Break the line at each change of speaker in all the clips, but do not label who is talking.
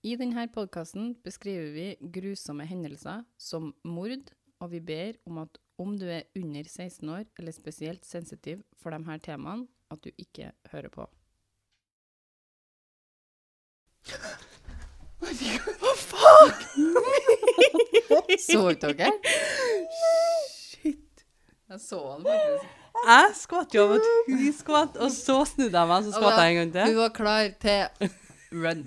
I denne podkasten beskriver vi grusomme hendelser som mord, og vi ber om at om du er under 16 år eller spesielt sensitiv for disse temaene, at du ikke hører på.
Hva fuck?
Så ut, dere?
Shit.
Jeg så han faktisk.
Jeg skvatt jo av at hun skvatt, og så snudde jeg meg, så skvatt jeg en gang
Hun
til.
var klar til run.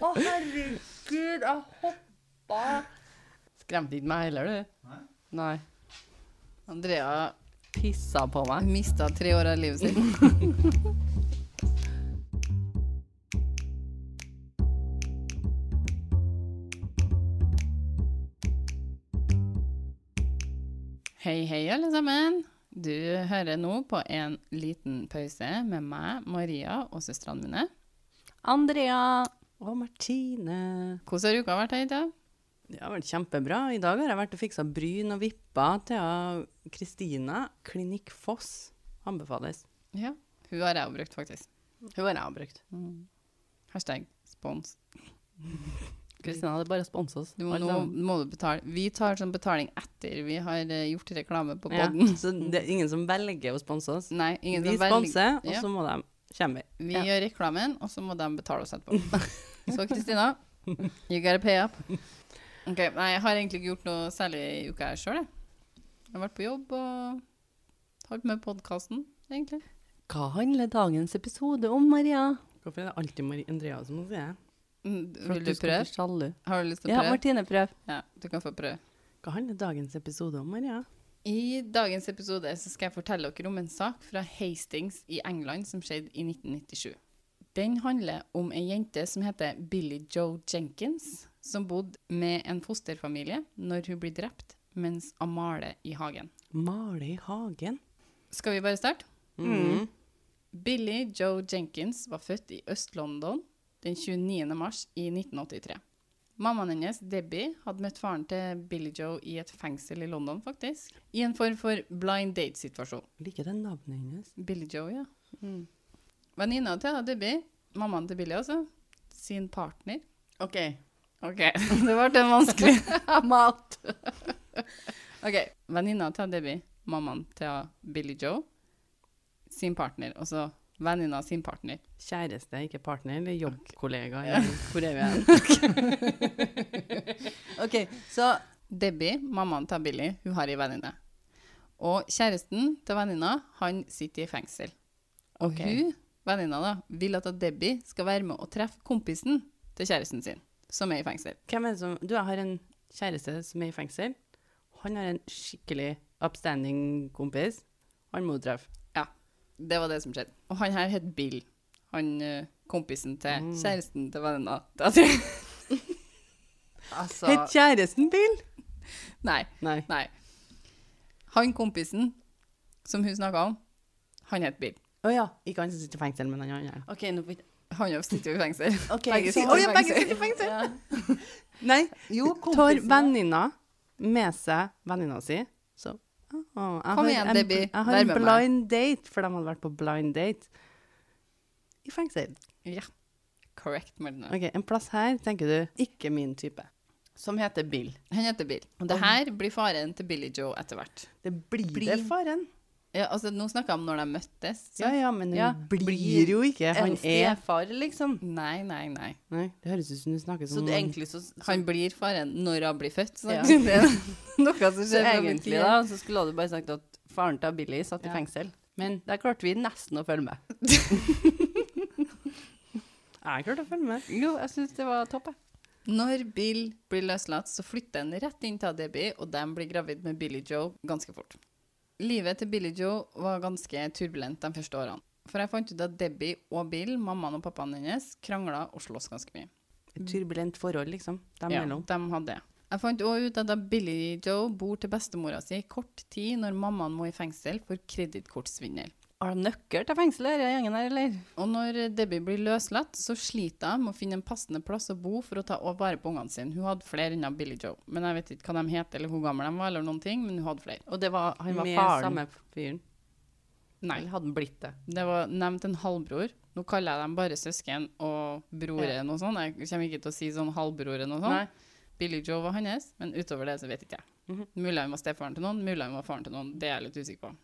Å, herregud, jeg hoppa. Skremte ikke meg heller, du. Nei. Andrea
Pissa på meg.
mista tre år av livet sitt. Hei, hei, alle sammen. Du hører nå på en liten pause med meg, Maria og søstrene mine.
Andrea og Martine.
Hvordan har uka vært, Heida?
Det har vært kjempebra. I dag har jeg vært og fiksa bryn og vipper til Kristina. Klinikk Foss anbefales.
Ja. Hun har jeg brukt, faktisk.
Hun har jeg brukt.
Hashtag spons.
Kristina hadde bare sponsa oss.
Du må, nå må du betale. Vi tar sånn betaling etter vi har eh, gjort reklame på
Ja,
podden.
så det er ingen som velger å sponse oss.
Nei, ingen
Vi
som velger-
sponser, og
Ja.
så må de kommer vi.
Vi
Ja.
gjør reklamen, og så må de betale oss etterpå. så Kristina, you gotta pay up. Ok, Nei, jeg har egentlig ikke gjort noe særlig i uka her sjøl, jeg. Jeg har vært på jobb og holdt med podkasten, egentlig.
Hva handler dagens episode om, Maria? Hvorfor er det alltid Marie Andrea som må si det?
Mm, Vil du prøve? Har du lyst til å prøve? Ja.
Martine, prøv.
Ja, du kan få prøve.
Hva handler dagens episode om, Maria?
I dagens episode så skal jeg fortelle dere om en sak fra Hastings i England som skjedde i 1997. Den handler om ei jente som heter Billy Joe Jenkins, som bodde med en fosterfamilie når hun blir drept mens hun maler i hagen.
Male i hagen.
Skal vi bare starte?
Mm.
Billy Joe Jenkins var født i Øst-London den 29. mars i 1983. Mammaen hennes, Debbie, hadde møtt faren til Billy Joe i et fengsel i London, faktisk. I en form for blind date-situasjon.
Liker det navnet hennes.
Billy Joe, ja.
Mm.
Venninna til Debbie, mammaen til Billy altså, sin partner.
OK.
Ok, det ble vanskelig.
Mat.
Ok, venninna til Debbie, mammaen til Billy Joe, sin partner, og så venninna sin partner.
Kjæreste, ikke partner, eller jobbkollega. eller Hvor er vi hen? OK, så
Debbie, mammaen til Billy, hun har ei venninne. Og kjæresten til venninna, han sitter i fengsel. Og
okay.
hun, venninna da, vil at Debbie skal være med og treffe kompisen til kjæresten sin, som er i fengsel.
hvem er det som Du, jeg har en kjæreste som er i fengsel. Han har en skikkelig upstanding kompis. Han må du treffe.
Det var det som skjedde. Og han her het Bill. Han eh, kompisen til
Mm.
kjæresten til venninna. altså
Het kjæresten Bill?
Nei,
Nei.
nei. Han kompisen som hun snakka om, han het Bill.
Å ja. Ikke han som sitter i fengsel, men han andre.
Okay, nå
Han òg sitter jo i fengsel.
Okay,
Begge sitter
oh,
i
ja, begge
fengsel.
sitter i fengsel.
ja.
Nei,
Jo,
tar venninna med seg venninna si, jeg
Kom
har
igjen,
en,
Debbie,
Jeg har en
med meg.
blind date, for de hadde vært på blind date i fengsel.
Ja. Correct, Martine.
Ok, En plass her, tenker du, ikke min type.
Som heter Bill.
Han heter Bill. Og det her blir faren til Billy Joe etter hvert.
Det blir,
Blir-
det faren.
Ja, altså, nå snakker jeg om når de møttes. så-
Ja, ja, men hun
Ja,
blir,
blir
jo ikke. Han er
far, liksom.
Nei, nei, nei.
Nei, det høres ut som du snakker som
så egentlig så, så,
Han blir faren når han blir født. Så
Ja.
det er noe som skjer
egentlig da, så skulle du bare sagt at faren til Billy satt
Ja.
i fengsel.
Men
Der klarte vi nesten å følge med.
jeg klarte å følge med.
Jo, jeg syns det var topp, jeg.
Når Bill blir løslatt, så flytter han rett inn til Debbie, og de blir gravid med Billy Joe ganske fort. Livet til Billy Joe var ganske turbulent de første årene. For jeg fant ut at Debbie og Bill, mammaen og pappaen hennes, krangla og sloss ganske mye.
Et turbulent forhold, liksom, dem
Ja,
mellom.
de hadde det. Jeg fant òg ut at da Billy Joe bor til bestemora si kort tid når mammaen må i fengsel for kredittkortsvindel.
Har de nøkkel til fengselet, denne gjengen her, eller?
Og når Debbie blir løslatt, så sliter hun med å finne en passende plass å bo for å ta vare på ungene sine. Hun hadde flere enn Billy Joe. Men jeg vet ikke hva de het, eller hvor gamle de var, eller noen ting, men hun hadde flere.
Og det var, han var
Med
faren.
samme fyren.
Nei,
Eller hadde han blitt det?
det var nevnt en halvbror. Nå kaller jeg dem bare søsken, og broren broren og sånn. Jeg kommer ikke til å si sånn halvbroren og sånn. Billy Joe var hans, men utover det så vet ikke jeg.
Mhm.
Mulig han var stefaren til noen, mulig han var faren til noen. Det er jeg litt usikker på.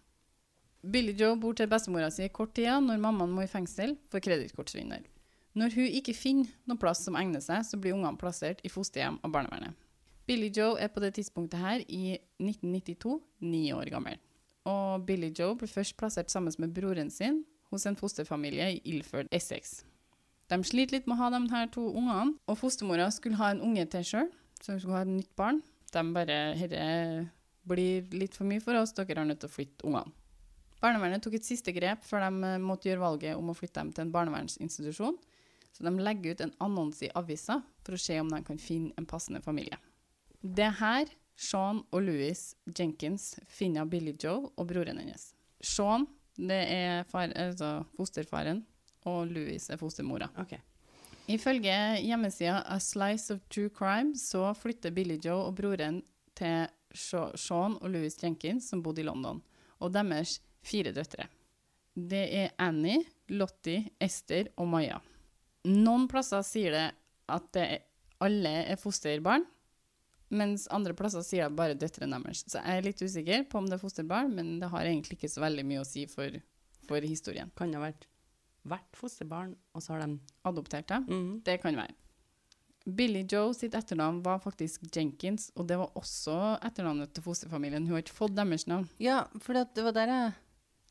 Billy Joe bor til bestemora si i kort tid når mammaen må i fengsel for kredittkortsvindel. Når hun ikke finner noen plass som egner seg, så blir ungene plassert i fosterhjem av barnevernet. Billy Joe er på det tidspunktet her i 1992 ni år gammel. Og Billy Joe ble først plassert sammen med broren sin hos en fosterfamilie i Ilford, Essex. De sliter litt med å ha de her to ungene, og fostermora skulle ha en unge til sjøl, så hun skulle ha et nytt barn. De bare 'Dette blir litt for mye for oss, dere er nødt til å flytte ungene'. Barnevernet tok et siste grep før de eh, måtte gjøre valget om å flytte dem til en barnevernsinstitusjon. Så de legger ut en annonse i avisa for å se om de kan finne en passende familie. Det er her Sean og Louis Jenkins finner Billy Joe og broren hennes. Sean det er far, altså fosterfaren, og Louis er fostermora.
Okay.
Ifølge hjemmesida A Slice of True Crime så flytter Billy Joe og broren til Sean og Louis Jenkins, som bodde i London, og deres fire døtre. Det er Annie, Lottie, Esther og Maja. Noen plasser sier det at det er, alle er fosterbarn, mens andre plasser sier det bare døtrene deres. Så jeg er litt usikker på om det er fosterbarn, men det har egentlig ikke så veldig mye å si for, for historien.
Kan det ha vært vært fosterbarn, og så har de
Adopterte.
Mhm.
Det kan være. Billy Joe sitt etternavn var faktisk Jenkins, og det var også etternavnet til fosterfamilien. Hun har ikke fått deres navn.
Ja, for det var der jeg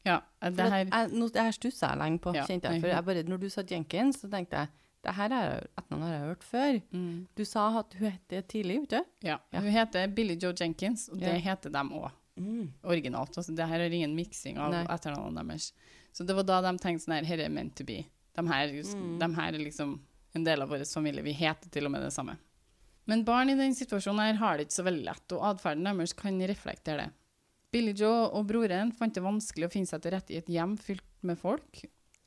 Ja, det her
jeg, nå, det her stussa jeg lenge på,
Ja,
kjente jeg. For jeg bare, når du sa Jenkins, så tenkte jeg det her er et navn har jeg hørt før.
mm,
Du sa at hun het det tidlig, vet du?
ja.
Ja.
Hun heter Billy Joe Jenkins, og det
Ja.
heter dem òg.
Mm.
Originalt. Altså, det her er ingen miksing av etternavnene deres. Så det var da de tenkte sånn her, her er meant to be. De her,
Mm.
de her er liksom en del av vår familie. Vi heter til og med det samme. Men barn i den situasjonen her har det ikke så veldig lett, og atferden deres kan reflektere det. Billy Joe og broren fant det vanskelig å finne seg til rette i et hjem fylt med folk.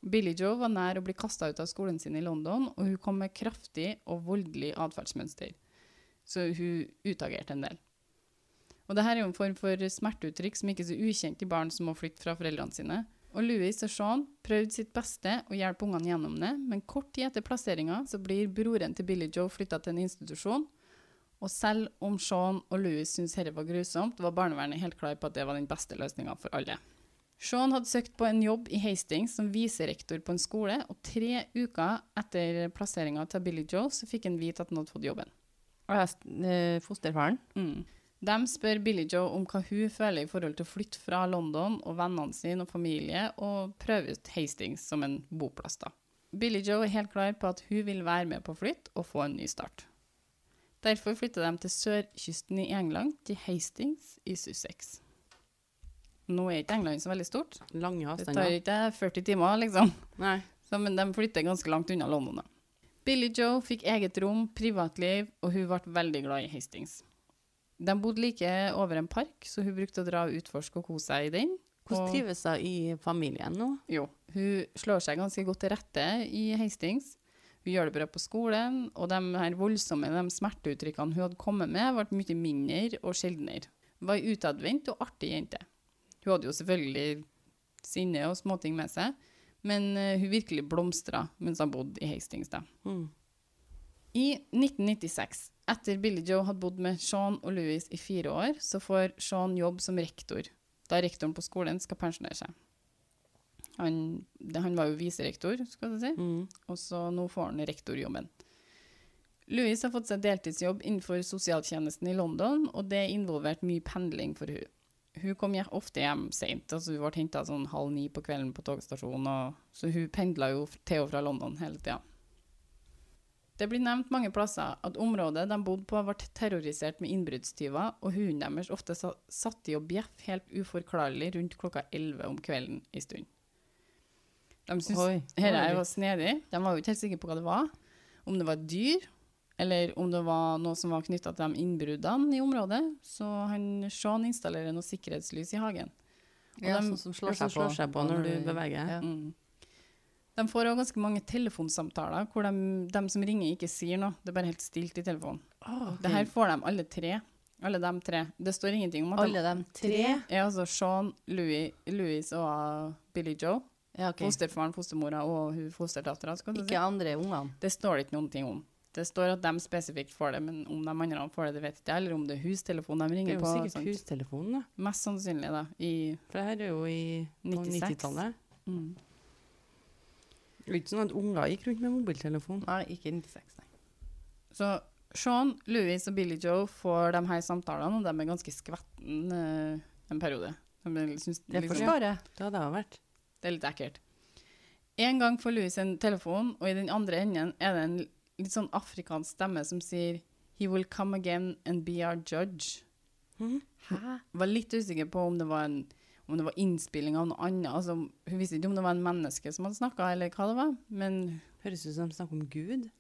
Billy Joe var nær å bli kasta ut av skolen sin i London, og hun kom med kraftig og voldelig atferdsmønster. Så hun utagerte en del. Og dette er jo en form for smerteuttrykk som ikke er så ukjent i barn som må flytte fra foreldrene sine. Og Louis og Sean prøvde sitt beste å hjelpe ungene gjennom det, men kort tid etter plasseringa blir broren til Billy Joe flytta til en institusjon. Og selv om Sean og Louis syntes dette var grusomt, var barnevernet helt klar på at det var den beste løsninga for alle. Sean hadde søkt på en jobb i Hastings som viserektor på en skole, og tre uker etter plasseringa til Billy Joe så fikk han vite at han hadde fått jobben.
Og eh, fosterfaren.
Mm. De spør Billy Joe om hva hun føler i forhold til å flytte fra London og vennene sine og familie, og prøve ut Hastings som en boplass. da. Billy Joe er helt klar på at hun vil være med på å flytte og få en ny start. Derfor flytta de til sørkysten i England, til Hastings i Sussex. Nå er ikke England så veldig stort.
Lange
Det tar ikke 40 timer, liksom.
Nei.
Så, men de flytter ganske langt unna London. da. Billy Joe fikk eget rom, privatliv, og hun ble veldig glad i Hastings. De bodde like over en park, så hun brukte å dra og utforske og kose seg i den.
Hvordan trives hun i familien nå?
Jo, hun slår seg ganske godt til rette i Hastings. Hun gjør det bra på skolen, og de her voldsomme de smerteuttrykkene hun hadde kommet med, ble mye mindre og sjeldnere. Hun var ei utadvendt og artig jente. Hun hadde jo selvfølgelig sinne og småting med seg, men eh, hun virkelig blomstra mens hun bodde i Hastings. da.
Mm.
I 1996, etter Billy Joe hadde bodd med Sean og Louis i fire år, så får Sean jobb som rektor, da rektoren på skolen skal pensjonere seg. Han, det, han var jo viserektor, skal du si,
Mm.
og så nå får han rektorjobben. Louis har fått seg deltidsjobb innenfor sosialtjenesten i London, og det involverte mye pendling for hun. Hun kom ofte hjem sent, altså hun ble henta sånn halv ni på kvelden på togstasjonen, og, så hun pendla jo til og fra London hele tida. Det blir nevnt mange plasser at området de bodde på ble terrorisert med innbruddstyver, og hunden deres ofte satt i og bjeff helt uforklarlig rundt klokka 11 om kvelden i stund. De syntes
her
dette var snedig. De var jo ikke helt sikre på hva det var. Om det var et dyr, eller om det var noe som var knytta til de innbruddene i området. Så han Sean installerer noe sikkerhetslys i hagen. Og
Ja,
de-
sånn som slår
Ja,
seg på.
slår seg på når du beveger.
Ja.
Mm. De får òg ganske mange telefonsamtaler hvor de, de som ringer, ikke sier noe. Det er bare helt stilt i telefonen. Det her får de alle tre. Alle de tre. Det står ingenting om at
Alle de tre.
er altså Sean, Louis, Louis og uh, Billy Joe.
Ja, okay.
Fosterfaren, fostermora og hun fosterdattera. Ikke si.
Andre ungene.
Det står det ikke noen ting om. Det står at de spesifikt får det, men om de andre får det, det vet ikke jeg. Eller om det er hustelefonen de ringer på.
Det er jo
på.
sikkert
sånt.
hustelefonen, da.
Mest sannsynlig, da. I
For det her er jo i på 90-tallet.
mm.
Det er ikke sånn at unger gikk rundt med mobiltelefon.
Nei, ikke 96, nei.
Så Sean, Louis og Billy Joe får de her samtalene, og de er ganske skvetten uh, en periode. De synes,
Det
liksom,
forstår jeg.
Det hadde jeg vært.
Det er litt ekkelt. En gang får Louis en telefon, og i den andre enden er det en litt sånn afrikansk stemme som sier He will come again and be our judge.
Mhm.
Hæ?
Var litt usikker på om det var en om det var innspilling av noe annet. Altså, hun visste ikke om det var en menneske som hadde snakka, eller hva det var. Men
Høres ut som de snakker om Gud.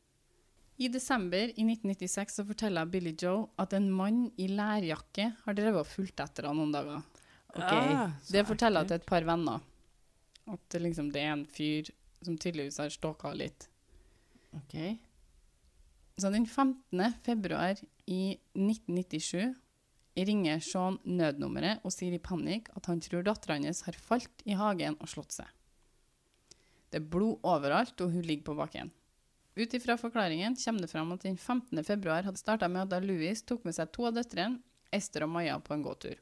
i desember i 1996 så forteller Billy Joe at en mann i lærjakke har drevet og fulgt etter han noen dager.
Okay.
Ah,
Det forteller hun til et par venner. At det, liksom, det er en fyr som tydeligvis har stalka litt.
Ok.
Så den 15. februar i 1997 ringer Sean nødnummeret og sier i panikk at han tror dattera hans har falt i hagen og slått seg. Det er blod overalt, og hun ligger på bakken. Ut ifra forklaringen kommer det fram at den 15. februar hadde starta med at da Louis tok med seg to av døtrene, Esther og Maja, på en gåtur.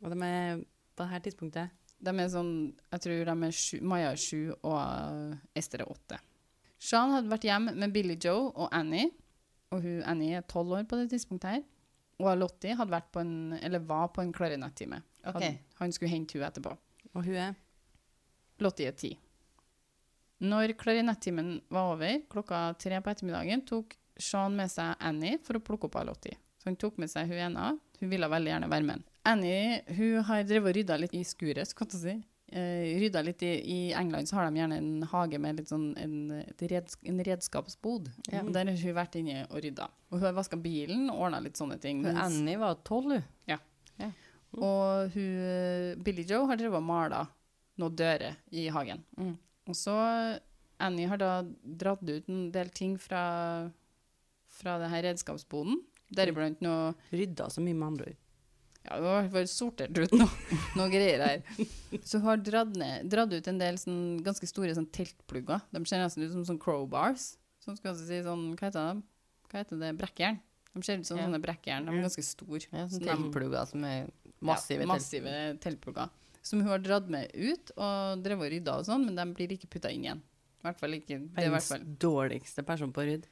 Og de er på dette tidspunktet
De er sånn, jeg tror de er sju, Maja er sju og Ester Esther er åtte. Sean hadde vært hjemme med Billy Joe og Annie, og hun, Annie er tolv år på det tidspunktet her. Og Lottie hadde vært på en, eller var på en klarinettime.
Okay.
Han, han skulle hente hun etterpå.
Og hun er
Lottie er ti. Når klarinettimen var over, klokka tre på ettermiddagen, tok Sean med seg Annie for å plukke opp av Lottie. Så han tok med seg hun ene. Hun ville veldig gjerne være med. Annie hun har drevet og rydda litt i skuret, skal jeg si. Uh, rydda litt i, I England så har de gjerne en hage med litt sånn en, redsk, en redskapsbod.
Ja.
Og Der har hun vært inne og rydda. Og hun har vaska bilen og ordna litt sånne ting. Mens-
Annie var tolv, hun. Ja.
og hun, Billy Joe har drevet og mala noen dører i hagen.
Mm.
Og så Annie har da dratt ut en del ting fra, fra det her redskapsboden. Deriblant noe
rydda så mye med andre ord.
Ja, det var fall sortert ut noe, noe greier her. Så hun har dratt, ned, dratt ut en del sånn, ganske store sånn, teltplugger. De ser nesten ut som sånn crowbars. Sånn skal si sånn, hva heter det? Hva heter det? Brekkjern. De ser ut som
Ja.
sånne brekkjern. De er ganske store.
Ja, sånn teltplugger som er massive.
ja, massive teltplugger. Som hun har dratt med ut og drevet og rydda og sånn, men de blir ikke putta inn igjen. I hvert fall ikke, er i hvert
Verdens dårligste person på å rydde.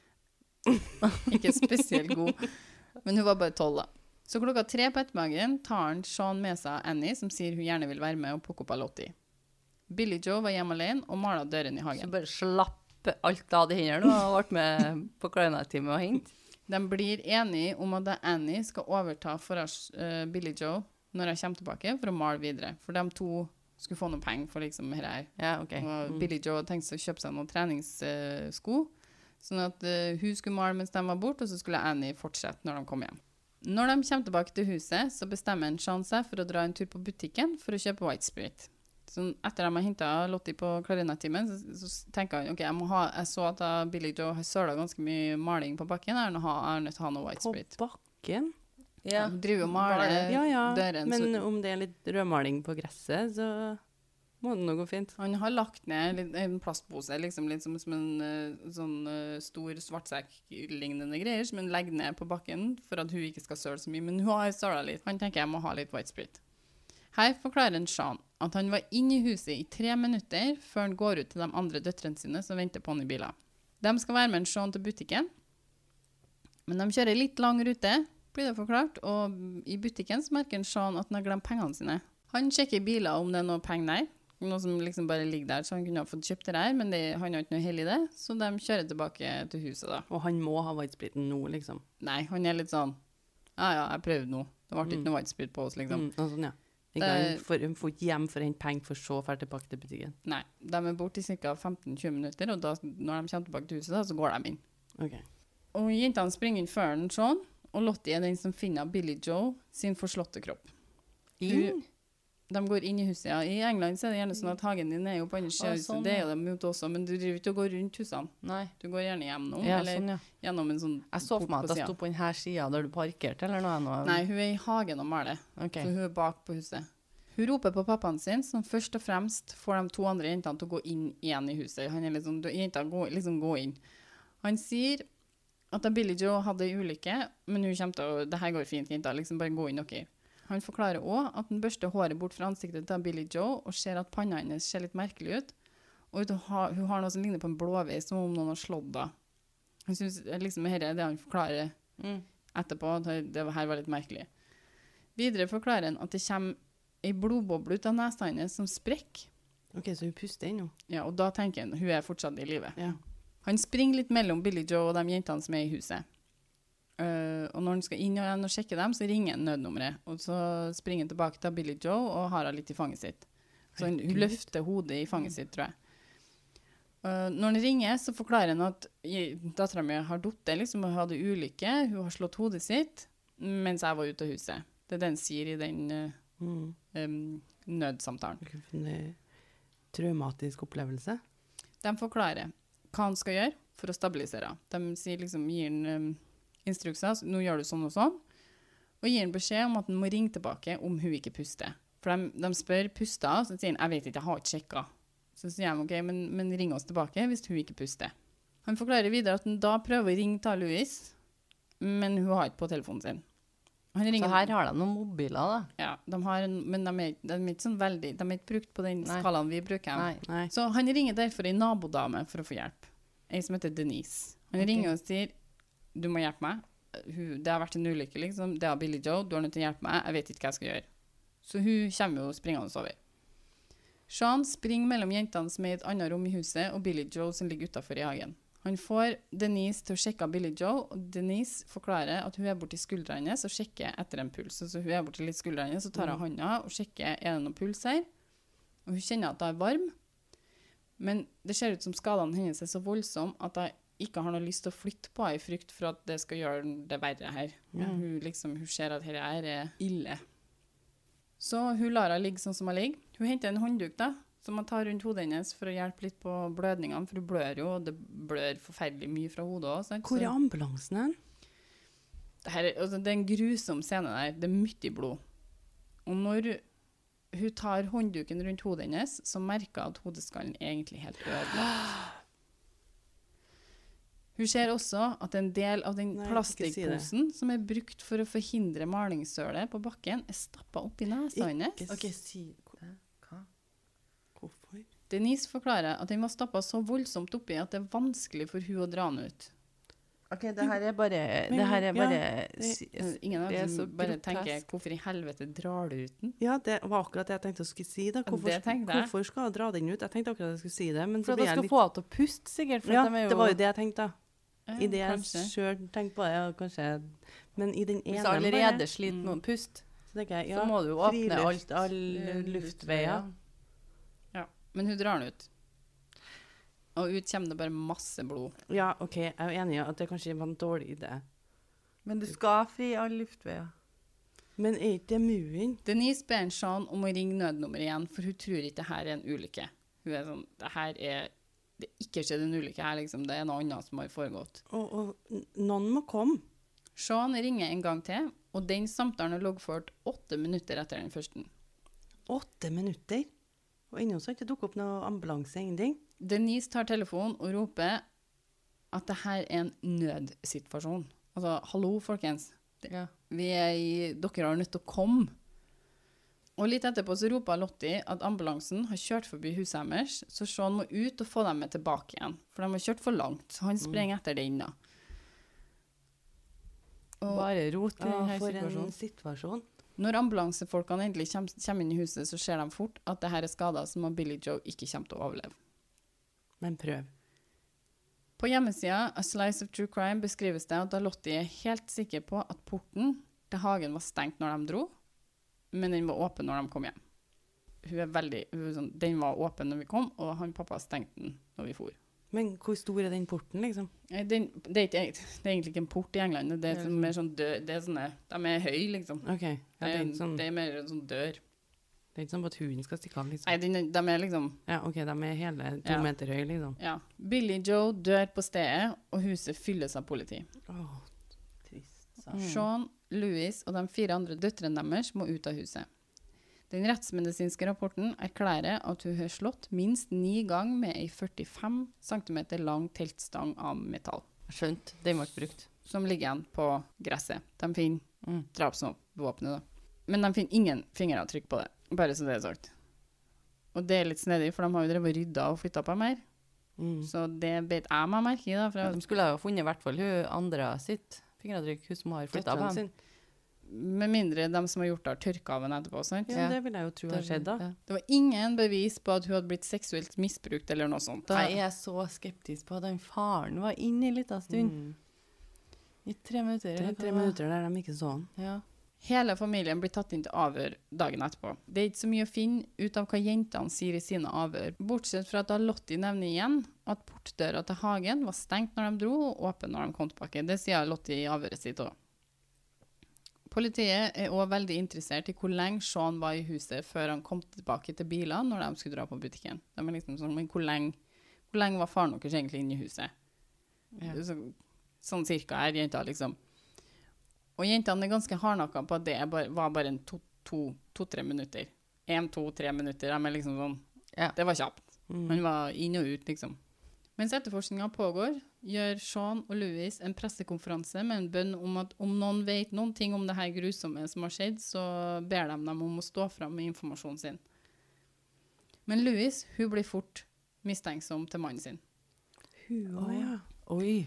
ikke spesielt god. Men hun var bare tolv, da. Så klokka tre på ettermiddagen tar han Sean med seg Annie, som sier hun gjerne vil være med og plukke opp Lottie. Billy Joe var hjemme alene og mala døren i hagen.
Så bare slapp alt av de hendene og ble med på klarinettime og hente.
De blir enige om at Annie skal overta for eh, Billy Joe når hun kommer tilbake, for å male videre. For de to skulle få noe penger for liksom dette her.
Ja, okay.
Og Billy Joe hadde tenkt seg å kjøpe seg noen treningssko. Sånn at eh, hun skulle male mens de var borte, og så skulle Annie fortsette når de kom hjem. Når de kommer tilbake til huset, så bestemmer en Sean seg for å dra en tur på butikken for å kjøpe White Spirit. Så etter de har henta Lottie på klarinettimen, så, så tenker han ok, jeg, ha, jeg så at Billy Joe har søla ganske mye maling på bakken. Jeg er nødt til å ha- noe White
På
Spirit.
bakken?
Ja.
Han driver og maler
Ja ja,
døren.
men om det er litt rødmaling på gresset, så må det nå gå fint.
han har lagt ned en plastpose, liksom litt som, som en eh, sånn eh, stor svartsekk-lignende greier, som hun legger ned på bakken for at hun ikke skal søle så mye. Men hun har søla litt. Han tenker jeg må ha litt white sprit. Her forklarer en Sean at han var inne i huset i tre minutter før han går ut til de andre døtrene sine som venter på han i biler. De skal være med en Sean til butikken, men de kjører litt lang rute, blir det forklart, og i butikken merker en Sean at han har glemt pengene sine. Han sjekker biler om det er noe penger der, noe som liksom bare ligger der, så han kunne ha fått kjøpt det der, men det, han har ikke noe hell i det, så de kjører tilbake til huset da.
Og han må ha whitespriten nå, liksom.
Nei, han er litt sånn, ja ja, jeg prøvde nå. Det ble ikke
Mm.
noe white spirit på oss, liksom.
Mm, sånn, ja. Hun får, ikke hjem for å hente penger, for så å dra tilbake til butikken.
Nei, de er borte i ca. 15-20 minutter, og da, når de kommer tilbake til huset, da, så går de inn.
Ok.
Og jentene springer inn før den sånn, og Lottie er den som finner Billy Joe sin forslåtte kropp.
Inn?
De går inn i huset, ja. I England så er det gjerne sånn at hagen din er jo på andre siden
Ah,
av huset.
sånn,
Det er jo dem ute også, men du driver ikke og går rundt husene.
Nei.
Du går gjerne gjennom,
Ja,
eller
sånn, ja.
gjennom en sånn
Jeg så for meg at jeg sto på denne sida der du parkerte, eller noe. noe.
Nei, hun er i hagen og maler,
okay.
så hun er bak på huset. Hun roper på pappaen sin, som først og fremst får de to andre jentene til å gå inn igjen i huset. Han er liksom, jenta, går liksom gå inn. Han sier at Billy Joe hadde ei ulykke, men hun kommer til å Det her går fint, jenta. Liksom bare gå inn dere. Han forklarer òg at han børster håret bort fra ansiktet til Billy Joe og ser at panna hennes ser litt merkelig ut. Og har, hun har noe som ligner på en blåveis, som om noen har slått henne. Han syns liksom dette er det han forklarer
Mm.
etterpå, at det det her var litt merkelig. Videre forklarer han at det kommer ei blodboble ut av nesa hennes som sprekker.
OK, så hun puster ennå?
Ja, og da tenker han hun er fortsatt i live.
Ja.
Han springer litt mellom Billy Joe og de jentene som er i huset. Eh, og når han skal inn og sjekke dem, så ringer han nødnummeret. Og så springer han tilbake til Billy Joe og har henne litt i fanget sitt. Så han, løfter hodet i fanget sitt, tror jeg. Uh, når han ringer, så forklarer han at dattera mi har falt, liksom, hun hadde ulykke. Hun har slått hodet sitt mens jeg var ute av huset. Det er det han sier i den uh,
Mm.
um, nødsamtalen.
En traumatisk opplevelse.
De forklarer hva han skal gjøre for å stabilisere henne. De sier liksom, gir han um, instrukser, nå gjør du sånn og sånn, og gir han beskjed om at han må ringe tilbake om hun ikke puster. For de, de spør puster og så sier han jeg vet ikke, jeg har ikke sjekka. Så sier de ok, men, men ring oss tilbake hvis hun ikke puster. Han forklarer videre at han da prøver å ringe til Louis, men hun har ikke på telefonen sin. Han
Så her har de noen mobiler, da.
ja, de har en, men de er, de er ikke sånn veldig, de er ikke brukt på den skalaen vi bruker.
Nei.
Nei.
Så han ringer derfor ei nabodame for å få hjelp. Ei som heter Denise. Han
okay.
ringer og sier du må hjelpe meg. Hun, det har vært en ulykke, liksom. Det har Billy Joe. Du er nødt til å hjelpe meg. Jeg vet ikke hva jeg skal gjøre. Så hun kommer jo springende over. Sean springer mellom jentene som er i et annet rom i huset, og Billy Joe som ligger utafor i hagen. Han får Denise til å sjekke av Billy Joe, og Denise forklarer at hun er borti skuldra hennes og sjekker etter en puls. Så hun er borti litt skuldra hennes, så tar hun hånda og sjekker er det noen puls her. Og hun kjenner at hun er varm. Men det ser ut som skadene hennes er så voldsomme at jeg ikke har noe lyst til å flytte på i frykt for at det skal gjøre det verre her.
Ja.
Hun, liksom, hun ser at dette her er ille. Så hun lar henne ligge sånn som hun ligger. Hun henter en håndduk da, som hun tar rundt hodet hennes for å hjelpe litt på blødningene, for hun blør jo, og det blør forferdelig mye fra hodet også.
Hvor er ambulansen hen?
det, her, altså, det er en grusom scene der. Det er mye blod. Og når hun tar håndduken rundt hodet hennes, så merker hun at hodeskallen egentlig helt ødelagt. Hun ser også at en del av den
Nei, si
som er brukt for å forhindre malingssølet på bakken, er stappa opp i nesa hennes.
Ikke si si
Hva?
hvorfor.
Denise forklarer at den var stappa så voldsomt oppi at det er vanskelig for hun å dra den ut.
OK, det her er bare
Men-
Det her er
ja, det-
Ingen av
Det
dem bare
grotesk.
tenker 'hvorfor i helvete drar du ut den'?
Ja, det var akkurat det jeg tenkte jeg skulle si. da. Hvorfor,
det
hvorfor skal jeg dra den ut? Jeg tenkte akkurat jeg skulle si det, men
For
så
at
blir jeg
skal
litt
få henne til å puste, sikkert. For
Ja,
at de er jo,
det var jo det jeg tenkte. da.
Ja,
I det jeg sjøl tenkte på det, ja, kanskje Men i den ene
Hvis du allerede
bare,
sliter med å puste,
så jeg, ja,
så må du jo åpne alt alle luftveier.
Men hun drar den ut. Og ut kommer det bare masse blod.
Ja, OK, jeg er enig i at det kanskje var en dårlig idé.
Men du skal fri alle luftveier.
Men er ikke det muen?
Denise ber Sean om å ringe nødnummer igjen, for hun tror ikke det her er en ulykke. Hun er sånn Det her er Det er ikke skjedd en ulykke her, liksom. Det er noe annet som har foregått.
Og, og noen må komme.
Sean ringer en gang til, og den samtalen er loggført åtte minutter etter den første.
Åtte minutter. Og ennå så har ikke dukket opp noe ambulanse, ingenting.
Denise tar telefonen og roper at det her er en nødsituasjon. Altså, hallo, folkens.
Ja.
Vi er i, dere har nødt til å komme. Og litt etterpå så roper Lottie at ambulansen har kjørt forbi huset deres, så Sean må ut og få dem med tilbake igjen. For de har kjørt for langt, så han springer etter den da. Og
Bare rot i
Ja,
denne
for en situasjon.
når ambulansefolkene endelig kommer, inn i huset, så ser de fort at det her er skader som Billy Joe ikke kommer til å overleve.
Men prøv.
På hjemmesida A Slice of True Crime beskrives det at da Lottie er helt sikker på at porten til hagen var stengt når de dro, men den var åpen når de kom hjem. Hun er veldig, hun er sånn, den var åpen når vi kom, og han pappa stengte den når vi for.
Men hvor stor er den porten, liksom?
Eh, Den, det, er ikke, det er egentlig ikke en port i England, det er, sånn, mer sånn dør, det er sånne, de er høye liksom.
Okay. Ja, det, er sånn,
det er mer en sånn dør.
det er ikke sånn at hunden skal stikke av, liksom.
Nei, er- de er liksom,
Ja, OK, de er hele to
Ja.
meter høye, liksom.
ja. Billy Joe dør på stedet, og huset fylles av politi.
Oh, trist.
Mm.
Sean, Louis og de fire andre døtrene deres må ut av huset. Den rettsmedisinske rapporten erklærer at hun har slått minst ni ganger med ei 45 cm lang teltstang av metall,
Skjønt. Den ble brukt.
som ligger igjen på gresset. De finner
Mm.
drapsvåpenet, da. Men de finner ingen fingeravtrykk på det, bare så det er sagt. Og det er litt snedig, for de har jo drevet og rydda og flytta på mer.
Mm.
Så det beit jeg meg merke i, da.
De skulle ha funnet i hvert fall hun andre sitt fingeravtrykk, hun som har flytta på
ham.
med mindre de som har gjort det, har tørka av henne etterpå. sant?
Ja, det vil jeg jo tro har skjedd, da.
Ja.
Det var ingen bevis på at hun hadde blitt seksuelt misbrukt eller noe sånt. Da.
Jeg er så skeptisk på at den faren var inne i en liten stund.
Mm.
I tre minutter.
Det
eller
er tre minutter der de ikke så han.
Ja.
Hele familien blir tatt inn til avhør dagen etterpå. Det er ikke så mye å finne ut av hva jentene sier i sine avhør, bortsett fra at da Lottie nevner igjen at portdøra til hagen var stengt når de dro, og åpen når de kom tilbake. Det sier Lottie i avhøret sitt òg. Politiet er òg veldig interessert i hvor lenge Sean var i huset før han kom tilbake til bilene når de skulle dra på butikken. De er liksom sånn, men hvor lenge, hvor lenge var faren deres egentlig inne i huset?
Ja.
Så, sånn cirka er jenta, liksom. Og jentene er ganske hardnakka på at det bare, var bare to-tre to, to-tre minutter. Én, to, tre minutter. De er liksom sånn
Ja.
Det var kjapt.
Mm.
Han var inn og ut, liksom. Mens etterforskninga pågår, gjør Sean og Louis en pressekonferanse med en bønn om at om noen vet noen ting om det her grusomme som har skjedd, så ber de dem om å stå fram med informasjonen sin. Men Louis hun blir fort mistenksom til mannen sin.
Hun òg, ja.
Oi.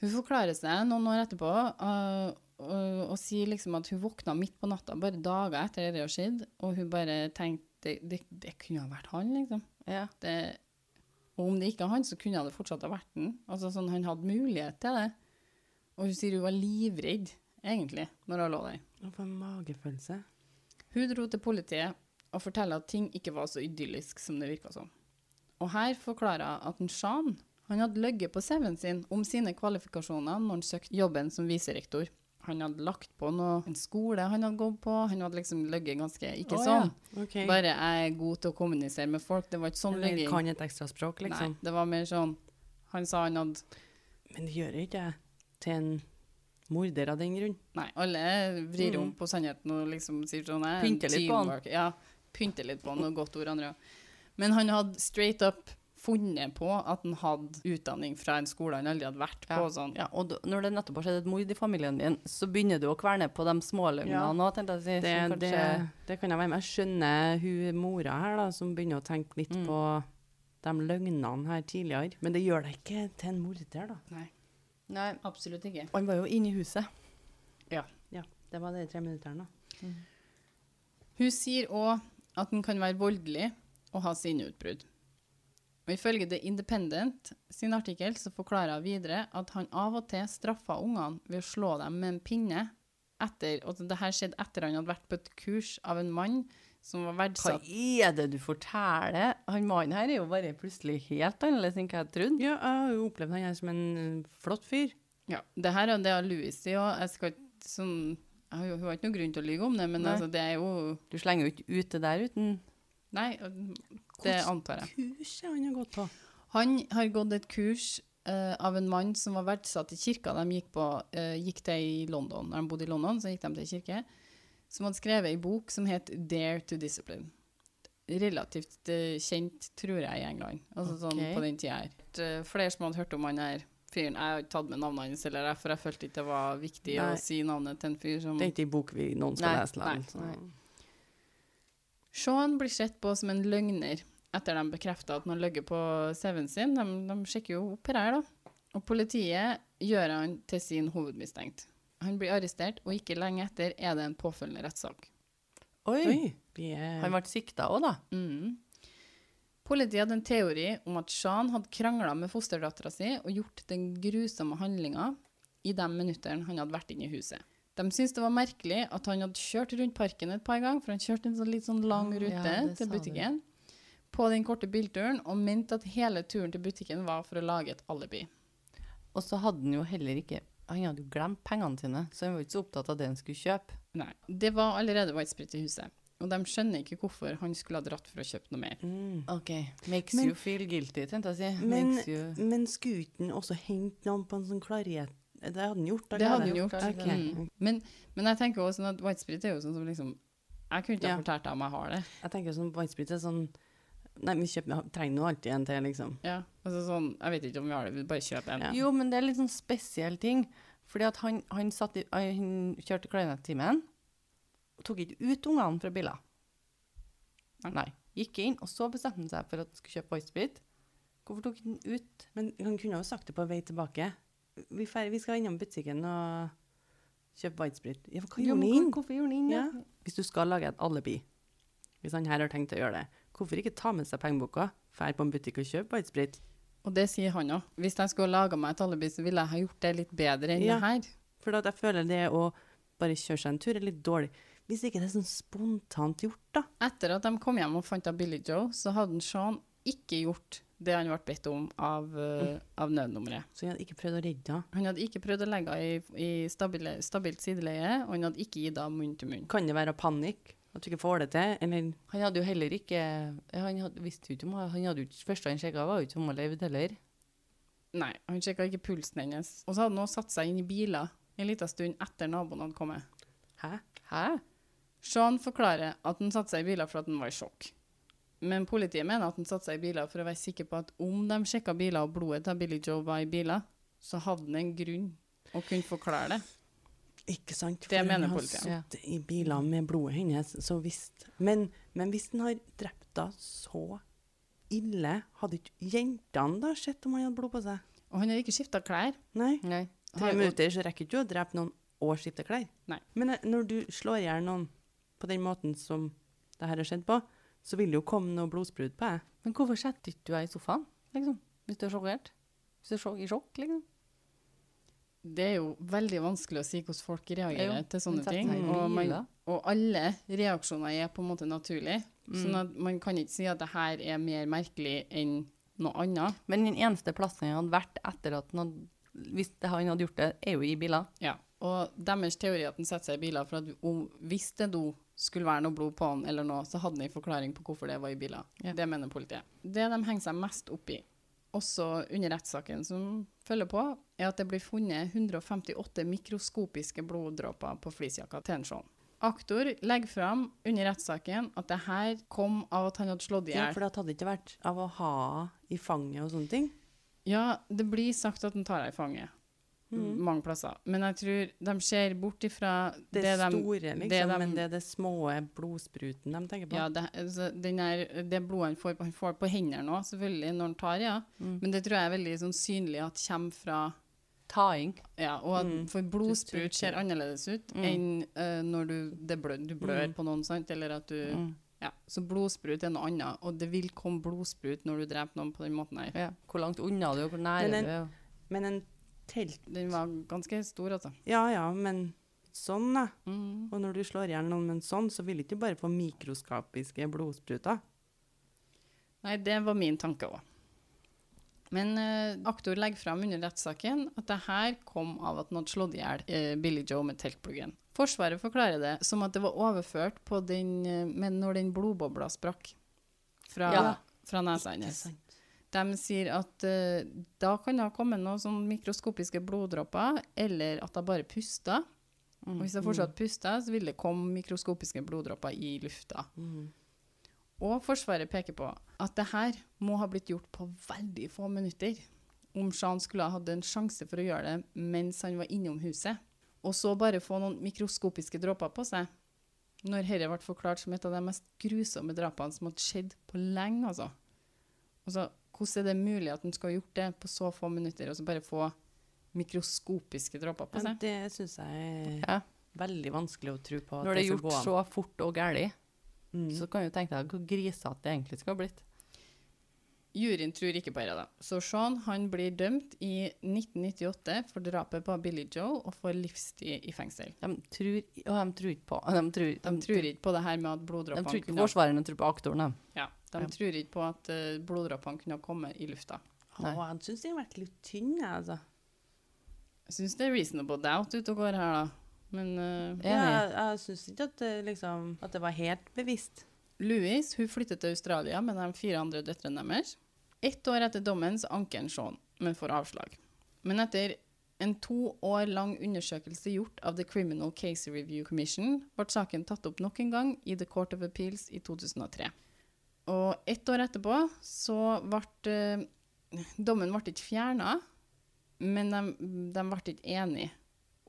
Hun forklarer seg noen år etterpå uh, og, og sier liksom at hun våkna midt på natta, bare dager etter det har skjedd, og hun bare tenkte det, det, det kunne ha vært han, liksom.
Ja.
Det, og om det ikke er han, så kunne det fortsatt ha vært den. Altså sånn, Han hadde mulighet til det. Og hun sier hun var livredd, egentlig, når hun lå der.
For en magefølelse.
Hun dro til politiet og forteller at ting ikke var så idyllisk som det virka som. Og her forklarer hun at en Shan han hadde løyet på CV-en sin om sine kvalifikasjoner når han søkte jobben som viserektor. Han hadde lagt på noe, en skole han hadde gått på. Han hadde liksom ligget ganske Ikke
oh,
sånn.
Ok.
Bare jeg er god til å kommunisere med folk. Det var ikke sånn ligging.
kan et ekstra språk, liksom.
Nei, det var mer sånn Han sa han hadde
Men det gjør ikke jeg til en morder av den grunn.
Nei, alle vrir om
Mm.
på sannheten og liksom sier sånn er
Pynter litt på han.
Ja, pynter litt på han, og godt ord, andre. Men han hadde straight up funnet på at han hadde utdanning fra en skole han aldri hadde vært på.
Ja.
Sånn.
ja. Og når det nettopp har skjedd et mord i familien din, så begynner du å kverne på de småløgnene
Ja.
nå, tenkte jeg å si.
Det,
kanskje...
det, det kan jeg være med. Jeg skjønner hun mora her, da, som begynner å tenke litt
Mm.
på de løgnene her tidligere. Men det gjør deg ikke til en morder, da.
Nei,
Nei,
absolutt ikke.
han var jo inne i huset.
Ja, det var de tre minuttene, da.
Hun sier òg at han kan være voldelig og ha sinneutbrudd. Og Ifølge The Independent sin artikkel så forklarer hun videre at han av og til straffa ungene ved å slå dem med en pinne. Etter, og det her skjedde etter han hadde vært på et kurs av en mann som var verdsatt Hva
er det du forteller? Han mannen her er jo bare plutselig helt annerledes enn hva jeg trodde.
Ja, jeg har jo opplevd han her som en eh, flott fyr.
Ja, det her er det Louis sier òg. Jeg skal ikke sånn har jo, Hun har ikke noen grunn til å lyve om det, men altså, det er jo
Du slenger jo ikke ut det der uten
Nei, det antar jeg.
Kurs er han har gått på.
Han har gått et kurs uh, av en mann som var verdsatt i kirka de gikk, på, uh, gikk til i London. Når de bodde i London, så gikk de til kirke. Som hadde skrevet ei bok som het 'Dare to Discipline'. Relativt uh, kjent, tror jeg, i England. Altså sånn på den tida her. Flere som hadde hørt om han her fyren. Jeg har ikke tatt med navnet hans, eller jeg, for jeg følte ikke det var viktig
Nei.
å si navnet til en fyr som
Det er ikke en bok vi noen skal
Nei,
lese
nei,
så-
nei.
Sean blir sett på som en løgner etter de bekrefter at han har løyet på CV-en sin. De, de sjekker jo opp her, da. Og politiet gjør han til sin hovedmistenkt. Han blir arrestert, og ikke lenge etter er det en påfølgende rettssak.
Oi!
Oi, vi er
Han ble sikta òg, da.
Mm. Politiet hadde en teori om at Sean hadde krangla med fosterdattera si og gjort den grusomme handlinga i de minuttene han hadde vært inne i huset. De syntes det var merkelig at han hadde kjørt rundt parken et par ganger, for han kjørte en sånn litt sånn lang
Ah,
rute
ja,
til
du.
butikken på den korte bilturen, og mente at hele turen til butikken var for å lage et alibi.
Og så hadde han jo heller ikke Han hadde jo glemt pengene sine, så han var ikke så opptatt av det han skulle kjøpe.
Nei, Det var allerede whitesprit i huset, og de skjønner ikke hvorfor han skulle ha dratt for å kjøpe noe mer.
mm.
OK. Makes
Men-
you feel guilty, tenkte jeg å si.
Men,
Makes you
men skulle ikke han også hente noen på en sånn klarhet? Det hadde han gjort
Det hadde han
allerede.
gjort.
Okay.
Mm. Men, men jeg tenker også sånn at whitesprit er jo sånn som liksom Jeg kunne ikke
Ja.
ha fortalt deg om jeg har det.
Jeg tenker sånn whitesprit er sånn Nei, vi kjøper, trenger nå alltid en til, liksom.
Ja, altså sånn, Jeg vet ikke om vi har det, vi bare kjøper en.
Ja.
Jo, men det er litt sånn spesiell ting. Fordi at han, han, satt i, han kjørte klarinettimen tok ikke ut ungene fra biler.
Nei.
Nei. Gikk inn, og så bestemte han seg for at han skulle kjøpe whitesprit. Hvorfor tok han den ut?
Men han kunne jo sagt det på vei tilbake. Vi, fer, vi skal innom butikken og kjøpe whitesprit. Ja, hva gjorde han inn?
Hvorfor gjorde han inn?
Ja. Hvis du skal lage et alibi, hvis han her har tenkt å gjøre det, hvorfor ikke ta med seg pengeboka, fær på en butikk og kjøpe whitesprit?
Og det sier han òg. Hvis jeg skulle laga meg et alibi, så ville jeg ha gjort det litt bedre enn
Ja.
det her.
For at jeg føler det å bare kjøre seg en tur er litt dårlig. Hvis ikke det er sånn spontant gjort, da.
Etter at de kom hjem og fant av Billy Joe, så hadde Sean ikke gjort det han ble bedt om av, eh, av nødnummeret.
Så han hadde ikke prøvd å redde henne.
Han hadde ikke prøvd å legge henne i, i stabile, stabilt sideleie, og han hadde ikke gitt henne munn til munn.
Kan det være panikk? At du ikke får det til? Eller
Han hadde jo heller ikke Han hadde, visste jo ikke om Han hadde jo ikke første han sjekka, var jo ikke om hun levde heller.
Nei, han sjekka ikke pulsen hennes. Og så hadde han også satt seg inn i biler en liten stund etter naboen hadde kommet.
Hæ?
Hæ?
Sean forklarer at han satte seg i biler for at han var i sjokk. Men politiet mener at han satte seg i biler for å være sikker på at om de sjekka biler og blodet til Billy Joe var i biler, så hadde han en grunn å kunne forklare det.
Ikke sant?
Det
For
mener
han har
politiet.
sittet i biler med blodet hennes, så visst. Men, men hvis han har drept henne så ille, hadde ikke jentene da sett om han hadde blod på seg?
Og han har ikke skifta klær.
Nei.
Nei.
Tre minutter så rekker ikke du å drepe noen og skifte klær.
Nei.
Men eh, når du slår i hjel noen på den måten som det her har skjedd på, så vil det jo komme noe blodsprut på deg.
Men hvorfor setter ikke du deg i sofaen, liksom? Hvis du er sjokkert? Hvis du er i sjokk, liksom?
Det er jo veldig vanskelig å si hvordan folk reagerer
Jo,
til sånne ting. Og, man, og alle reaksjoner er på en måte naturlige. Sånn at man kan ikke si at det her er mer merkelig enn noe annet.
Men den eneste plassen han hadde vært etter at han hadde, hvis han hadde gjort det, er jo i biler.
Ja. Og deres teori at han setter seg i biler for at hun det do skulle være noe blod på han eller noe, så hadde han en forklaring på hvorfor det var i biler.
Ja.
Det mener politiet. Det de henger seg mest opp i, også under rettssaken som følger på, er at det blir funnet 158 mikroskopiske bloddråper på fleecejakka til en Sean. Aktor legger fram under rettssaken at det her kom av at han hadde slått i
Ja, for det hadde ikke vært av å ha i fanget og sånne ting.
Ja, det blir sagt at han tar henne i fanget. Mange plasser. Men jeg tror de ser bort ifra
Det,
det, de
store, liksom,
det de-
men det er det små blodspruten de tenker på.
Ja, det, altså, den er, det blodet han får, han får på hendene nå, selvfølgelig, når han tar, ja.
Mm.
Men det tror jeg er veldig sånn synlig at kommer fra
Taing.
Ja, og
Mm.
for blodsprut ser annerledes ut
Mm.
enn uh, når du, det blør, du blør
Mm.
på noen, sant? Eller at du
Mm.
Ja. Så blodsprut er noe annet, og det vil komme blodsprut når du dreper noen på den måten her.
Ja. Hvor langt unna du er, hvor nære du er.
Men en telt
Den var ganske stor, altså.
Ja ja, men sånn, da.
Mm.
Og når du slår i hjel noen med en sånn, så vil du ikke bare få mikroskapiske blodspruter.
Nei, det var min tanke òg. Men uh, aktor legger fram under rettssaken at det her kom av at han hadde slått i hjel uh, Billy Joe med teltpluggen. Forsvaret forklarer det som at det var overført på den, uh, men når den blodbobla sprakk fra,
Ja.
fra nesa
Ikke sant?
De sier at uh, da kan det ha kommet noen sånn mikroskopiske bloddråper, eller at hun bare pusta. Og hvis hun fortsatt pusta, så ville det komme mikroskopiske bloddråper i lufta.
Mm.
Og Forsvaret peker på at det her må ha blitt gjort på veldig få minutter. Om Shan skulle ha hatt en sjanse for å gjøre det mens han var innom huset. Og så bare få noen mikroskopiske dråper på seg. Når dette ble forklart som et av de mest grusomme drapene som hadde skjedd på lenge, altså. altså hvordan er det mulig at han skal ha gjort det på så få minutter, og så bare få mikroskopiske dråper på
seg?
seg?
det syns jeg er
Ja.
veldig vanskelig å tro på. at
Når det er gjort så fort og gærlig,
Mm.
så kan du tenke deg hvor grisete det egentlig skal ha blitt.
Juryen tror ikke på det. Så Sean han blir dømt i 1998 for drapet på Billy Joe og får livstid i fengsel.
De tror, og de tror ikke på De tror,
De tror ikke på det her med at
de tror ikke på forsvareren, de tror på aktoren. de.
ja, de
Ja.
tror ikke på at uh, bloddråpene kunne komme i lufta.
Å, jeg syns de har vært litt tynne, jeg, altså.
Jeg syns det er reasonable doubt ute og går her, da. Men uh.
Ja, jeg jeg syns ikke at det, liksom, at det var helt bevisst.
Louise hun flyttet til Australia med de fire andre døtrene deres. Ett år etter dommen så anker han Sean, men får avslag. Men etter en to år lang undersøkelse gjort av The Criminal Case Review Commission ble saken tatt opp nok en gang i The Court of Appeals i 2003. Og ett år etterpå så ble eh, Dommen ble ikke fjerna, men de, de ble ikke enige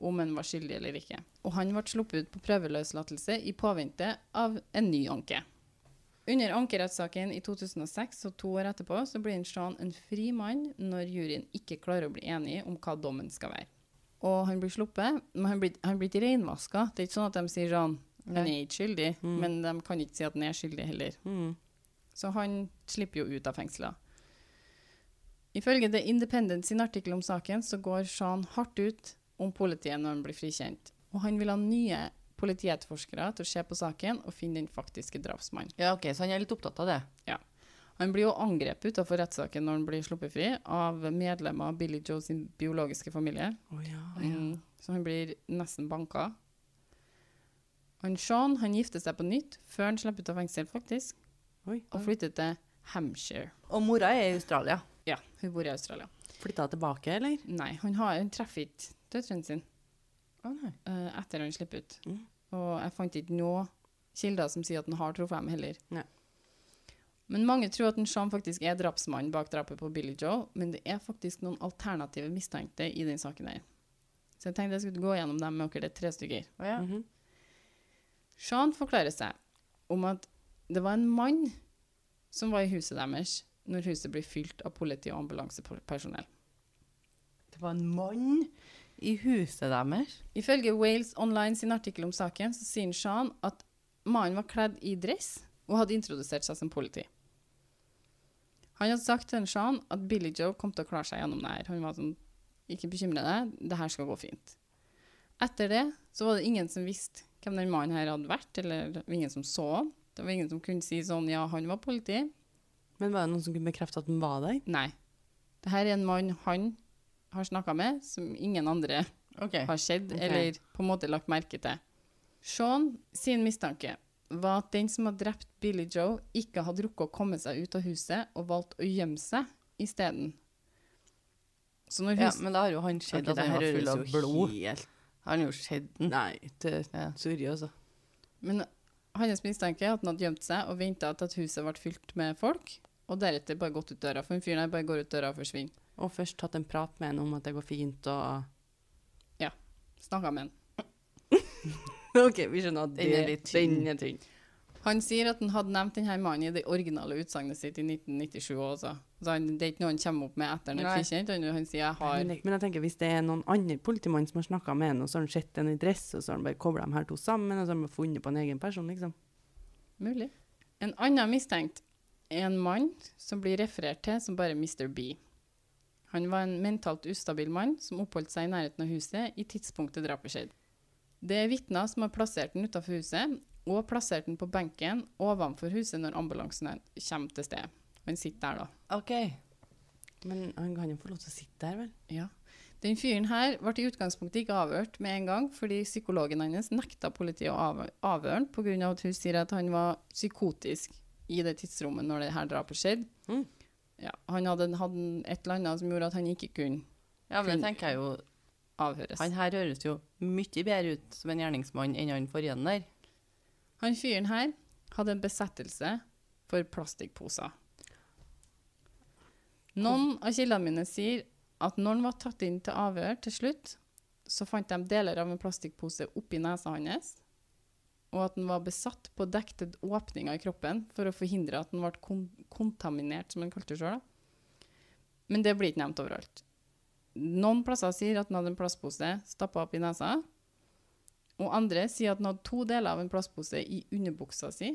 om han var skyldig eller ikke. Og han ble sluppet ut på prøveløslatelse i påvente av en ny anke. Under ankerettssaken i 2006 og to år etterpå så blir Sean en fri mann når juryen ikke klarer å bli enige om hva dommen skal være. Og han blir sluppet, men han blir, han blir ikke reinvaska. Det er ikke sånn at de sier sånn Han er ikke skyldig, men de kan ikke si at han er skyldig heller.
Mm.
Så han slipper jo ut av fengselet. Ifølge The Independent sin artikkel om saken, så går Sean hardt ut om politiet når han blir frikjent. Og han vil ha nye politietterforskere til å se på saken og finne den faktiske drapsmannen.
Ja, ok, Så han er litt opptatt av det? Ja.
Han blir jo angrepet utenfor rettssaken når han blir sluppet fri, av medlemmer av Billy Joe sin biologiske familie.
Å ja.
Mm, så han blir nesten banka. Han Sean han gifter seg på nytt før han slipper ut av fengsel, faktisk,
Oi.
og flyttet til Hampshire.
Og mora er i Australia.
Ja, hun bor i Australia.
Flytta tilbake, eller?
Nei, hun, har, hun treffer ikke døtrene sine
oh, uh,
eh, etter han slipper ut.
Mm.
Og jeg fant ikke noen kilder som sier at han har truffet dem heller.
Nei.
Men mange tror at Sean faktisk er drapsmannen bak drapet på Billy Joe, men det er faktisk noen alternative mistenkte i den saken her. Så jeg tenkte jeg skulle gå gjennom dem med dere, det er tre stykker.
Oh, ja.
Mhm.
Sean forklarer seg om at det var en mann som var i huset deres når huset ble fylt av politi og ambulansepersonell.
Det var en mann i huset deres.
Ifølge Wales Online sin artikkel om saken, så sier Sean at mannen var kledd i dress og hadde introdusert seg som politi. Han hadde sagt til Sean at Billy Joe kom til å klare seg gjennom det her. Han var sånn Ikke bekymre deg, det her skal gå fint. Etter det så var det ingen som visste hvem den mannen her hadde vært, eller ingen som så han. Det var ingen som kunne si sånn Ja, han var politi.
Men var det noen som kunne bekrefte at han var der?
Nei. Det her er en mann han har snakka med, som ingen andre
okay.
har skjedd,
okay.
eller på en måte lagt merke til. Sean sin mistanke var at den som hadde drept Billy Joe, ikke hadde rukket å komme seg ut av huset og valgt å gjemme seg isteden.
Ja, men da har jo han sett
okay,
at
det
han
her
full av blod.
helt
Han har jo sett den.
Nei,
Ja.
Suri, altså.
Men hans mistanke er at han hadde gjemt seg og venta til at huset ble fylt med folk, og deretter bare gått ut døra. For en fyr der bare går ut døra og forsvinner.
Og først tatt en prat med henne om at det går fint, og
Snakka med han.
OK, vi skjønner at
Den
det,
er litt tynn.
Den.
Han sier at han hadde nevnt denne mannen i det originale utsagnet sitt i 1997 også. Så han, det er ikke noe han kommer opp med etter han er frikjent. Han, han sier jeg har
Men, jeg- tenker, hvis det er noen andre politimann som har snakka med henne, og så har han sett en i dress, og så har han bare kobla dem her to sammen, og så har han funnet på en egen person, liksom.
Mulig. En annen mistenkt er en mann som blir referert til som bare Mr. B. Han var en mentalt ustabil mann som oppholdt seg i nærheten av huset i tidspunktet drapet skjedde. Det er vitner som har plassert den utenfor huset, og plassert den på benken ovenfor huset når ambulansen er- kommer til stedet. Han sitter der da.
OK.
Men han kan jo få lov til å sitte der, vel?
Ja. Den fyren her ble i utgangspunktet ikke avhørt med en gang, fordi psykologen hans nekta politiet å av avhøre ham pga. at hun sier at han var psykotisk i det tidsrommet når det her drapet skjedde.
Mm.
Ja, han hadde, hadde et eller annet som gjorde at han ikke kunne
Ja, men det tenker jeg jo
avhøres.
Han her høres jo mye bedre ut som en gjerningsmann enn han forrige der.
Han fyren her hadde en besettelse for plastikkposer. Noen av kildene mine sier at når han var tatt inn til avhør til slutt, så fant de deler av en plastikkpose oppi nesa hans, og at han var besatt på dekte åpninger i kroppen for å forhindre at han ble kon kontaminert, som han kalte det sjøl. Men det blir ikke nevnt overalt. Noen plasser sier at han hadde en plastpose stappa opp i nesa, og andre sier at han hadde to deler av en plastpose i underbuksa si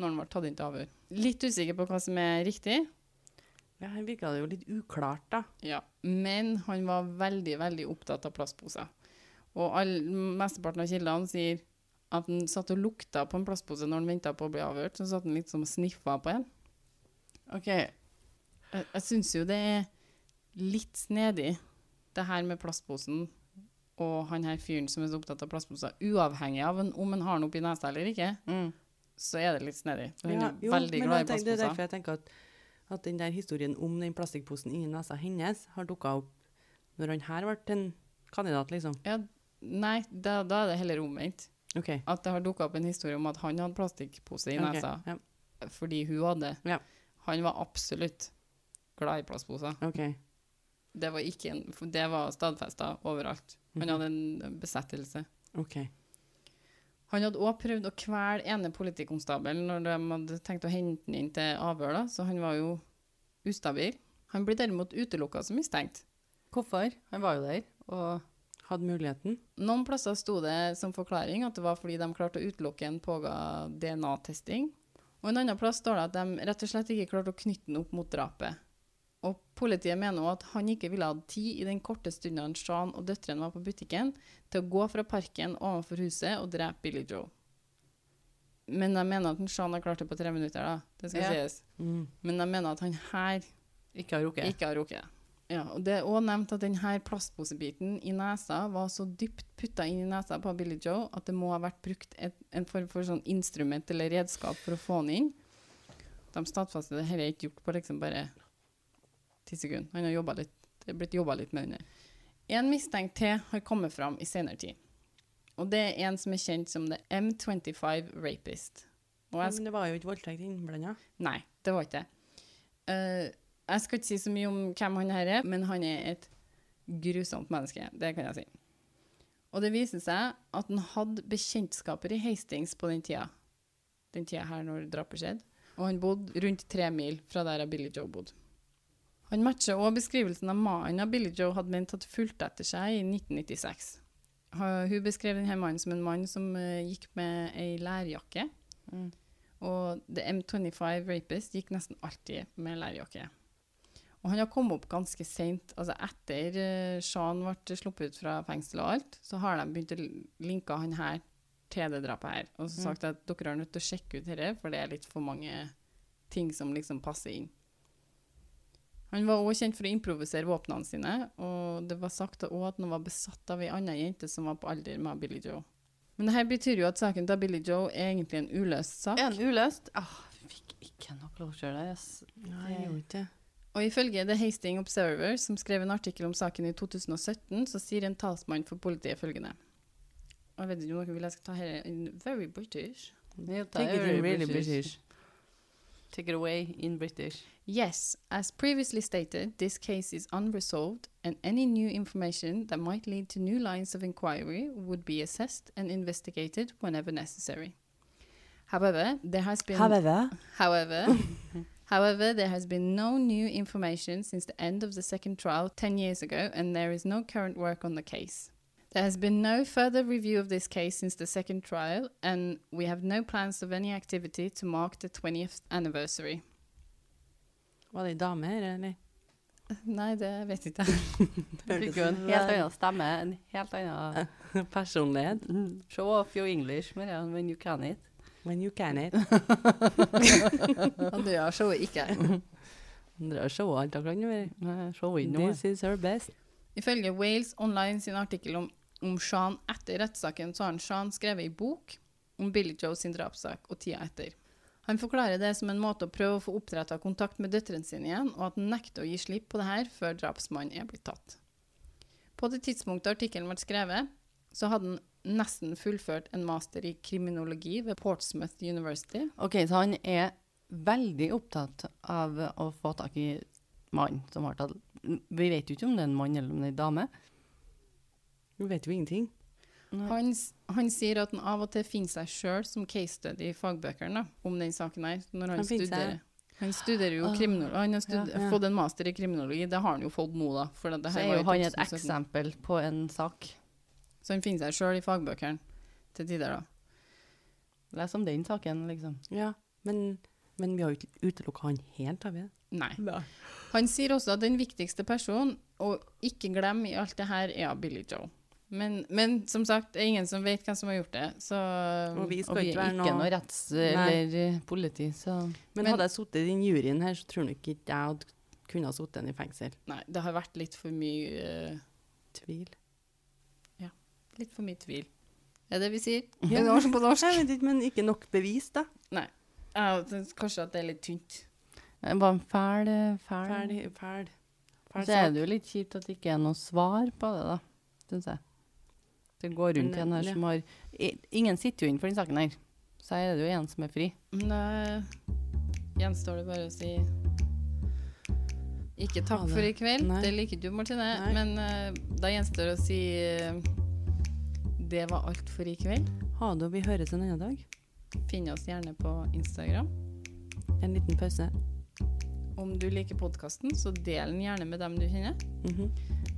når han var tatt inn til avhør. Litt usikker på hva som er riktig,
Ja, her virka det jo litt uklart, da.
ja. men han var veldig, veldig opptatt av plastposer. Og all, mesteparten av kildene sier at han satt og lukta på en plastpose når han venta på å bli avhørt. Så satt han liksom og sniffa på en.
OK.
Jeg, jeg syns jo det er litt snedig, det her med plastposen og han her fyren som er så opptatt av plastposer. Uavhengig av en, om han har den oppi nesa eller ikke,
Mm.
så er det litt snedig. Hun
Ja,
er
jo,
veldig glad i
plastposer. Det er derfor jeg tenker at, at den der historien om den plastikkposen inni nesa hennes har dukka opp når han her ble en kandidat, liksom.
Ja, nei, da, da er det heller omvendt.
Okay.
At det har dukka opp en historie om at han hadde plastikkpose i
nesa
nesa
Ja.
fordi hun hadde.
Ja.
Han var absolutt glad i plastposer.
Okay.
Det var, en, det var stadfesta overalt. Han
Mhm.
hadde en besettelse.
OK.
Han hadde òg prøvd å kvele ene politikonstabelen når de hadde tenkt å hente han inn til avhør, da, så han var jo ustabil. Han blir derimot utelukka som mistenkt.
Hvorfor? Han var jo der. Og
Hadde muligheten.
Noen plasser sto det som forklaring at det var fordi de klarte å utelukke en påga DNA-testing. Og en annen plass står det at de rett og slett ikke klarte å knytte den opp mot drapet. Og politiet mener også at han ikke ville ha tid i den korte stunden Sean og døtrene var på butikken, til å gå fra parken overfor huset og drepe Billy Joe. Men de mener at Sean har klart det på tre minutter, da. Det skal
Ja.
sies.
Mm.
Men de mener at han her
ikke har rukket.
ikke har rukket. Ja, og Det er også nevnt at denne plastposebiten i nesa var så dypt putta inn i nesa på Billy Joe at det må ha vært brukt et, en form for sånn instrument eller redskap for å få den inn. De stadfester det dette er ikke gjort på liksom bare ti sekunder. Han har litt, det er blitt jobba litt med den. En mistenkt til har kommet fram i senere tid. Og det er en som er kjent som The M25 Rapist.
Men det var jo ikke voldtekt innblanda.
Nei, det var ikke det. Uh, jeg skal ikke si så mye om hvem han her er, men han er et grusomt menneske. Det kan jeg si. Og det viser seg at han hadde bekjentskaper i Hastings på den tida. Den tida her når drapet skjedde. Og han bodde rundt tre mil fra der Billy Joe bodde. Han matcher også beskrivelsen av mannen Billy Joe hadde ment hadde fulgt etter seg i 1996. Hun beskrev denne mannen som en mann som eh, gikk med ei lærjakke.
Mm.
Og The M25 Rapist gikk nesten alltid med lærjakke. Og han har kommet opp ganske seint. Altså etter uh, Sean ble sluppet ut fra fengsel og alt, så har de begynt å linke han her til det drapet her. Og så
Mm.
sagt at dere er nødt til å sjekke ut dette, for det er litt for mange ting som liksom passer inn. Han var også kjent for å improvisere våpnene sine, og det var sagt også at han var besatt av ei anna jente som var på alder med Billy Joe. Men det her betyr jo at saken til Billy Joe er egentlig en uløst sak.
Er den uløst? Ah, vi fikk ikke noe closure der. yes.
Nei, jeg gjorde ikke det.
Og ifølge The Hasting Observer, som skrev en artikkel om saken i 2017, så sier en talsmann for politiet følgende. Og jeg vet ikke om dere vil jeg skal ta her in very British.
Jeg
Take it in
very
really
British.
British.
Take it away in British.
Yes, as previously stated, this case is unresolved, and any new information that might lead to new lines of inquiry would be assessed and investigated whenever necessary. However, there has been
However.
However, however, there has been no new information since the end of the second trial 10 years ago, and there is no current work on the case. There has been no further review of this case since the second trial, and we have no plans of any activity to mark the 20th anniversary.
Var det ei dame her, eller?
Nei, det vet ikke jeg.
Fikk jo en helt annen stemme. En helt annen
Personlighet.
Mm. Show off your English, Marianne, when you can it.
When you can it.
Andrea showet ikke.
Dere shower alt dere kan gjøre.
Nei, Show in noe.
This is her best.
Ifølge Wales Online sin artikkel om, om Sean etter rettssaken, så har Sean skrevet ei bok om Billy Joe sin drapssak og tida etter. Han forklarer det som en måte å prøve å få oppdretta kontakt med døtrene sine igjen, og at han nekter å gi slipp på det her før drapsmannen er blitt tatt. På det tidspunktet artikkelen ble skrevet, så hadde han nesten fullført en master i kriminologi ved Portsmouth University.
Ok, så han er veldig opptatt av å få tak i mannen som har tatt Vi vet jo ikke om det er en mann eller om det er en dame.
Vi vet jo ingenting.
Han, han sier at han av og til finner seg sjøl som case study i fagbøkene om den saken her. Når han,
Han
studerer. Han studerer jo kriminologi. Han har
ja, ja.
fått en master i kriminologi. Det har han jo fått nå, da. For det
Så
her
er jo han et eksempel på en sak.
Så han finner seg sjøl i fagbøkene til tider, da.
Les om den saken, liksom.
Ja, men, men vi har jo ikke utelukka han helt, har vi det?
Nei. Han sier også at den viktigste personen, å ikke glemme i alt det her, er Billy Joe. Men, men som sagt, det er ingen som vet hvem som har gjort det, så
Og vi
Og vi
ikke være noe
noe retts- eller eh, politi, så
Men,
Men-
hadde jeg sittet i den juryen her, så tror nok ikke jeg hadde kunne ha sittet i fengsel.
Nei, det har vært litt for mye uh,
Tvil.
Litt for mye tvil. Er det vi sier?
Ja.
Det norsk på norsk?
Jeg vet ikke, men ikke nok bevis, da. Nei.
Ja, det- kanskje at det er litt tynt.
det var en fæl, eh, fæl.
Fæl, fæl. Fæl
Så er det jo litt kjipt at det ikke er noe svar på det, da. syns jeg. Det går rundt en her
ja.
som har Ingen sitter jo inn for den saken her. Så her er det jo en som er fri.
Da gjenstår det bare å si ikke takk for i kveld.
Nei.
Det liker du, Martine.
Nei.
Men uh, da gjenstår det å si uh, det var alt for i kveld.
Ha det, og vi høres en annen dag.
Finn oss gjerne på Instagram.
En liten pause.
Om du liker podkasten, så del den gjerne med dem du kjenner.
Mhm.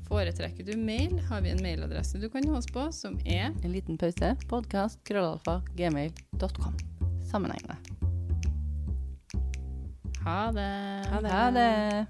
Foretrekker du mail, har vi en mailadresse du kan nå oss på, som er
En liten pause. Podkast, krøllalfa, gmail.com. Sammenhengende.
ha det.
Ha det.
Ha det.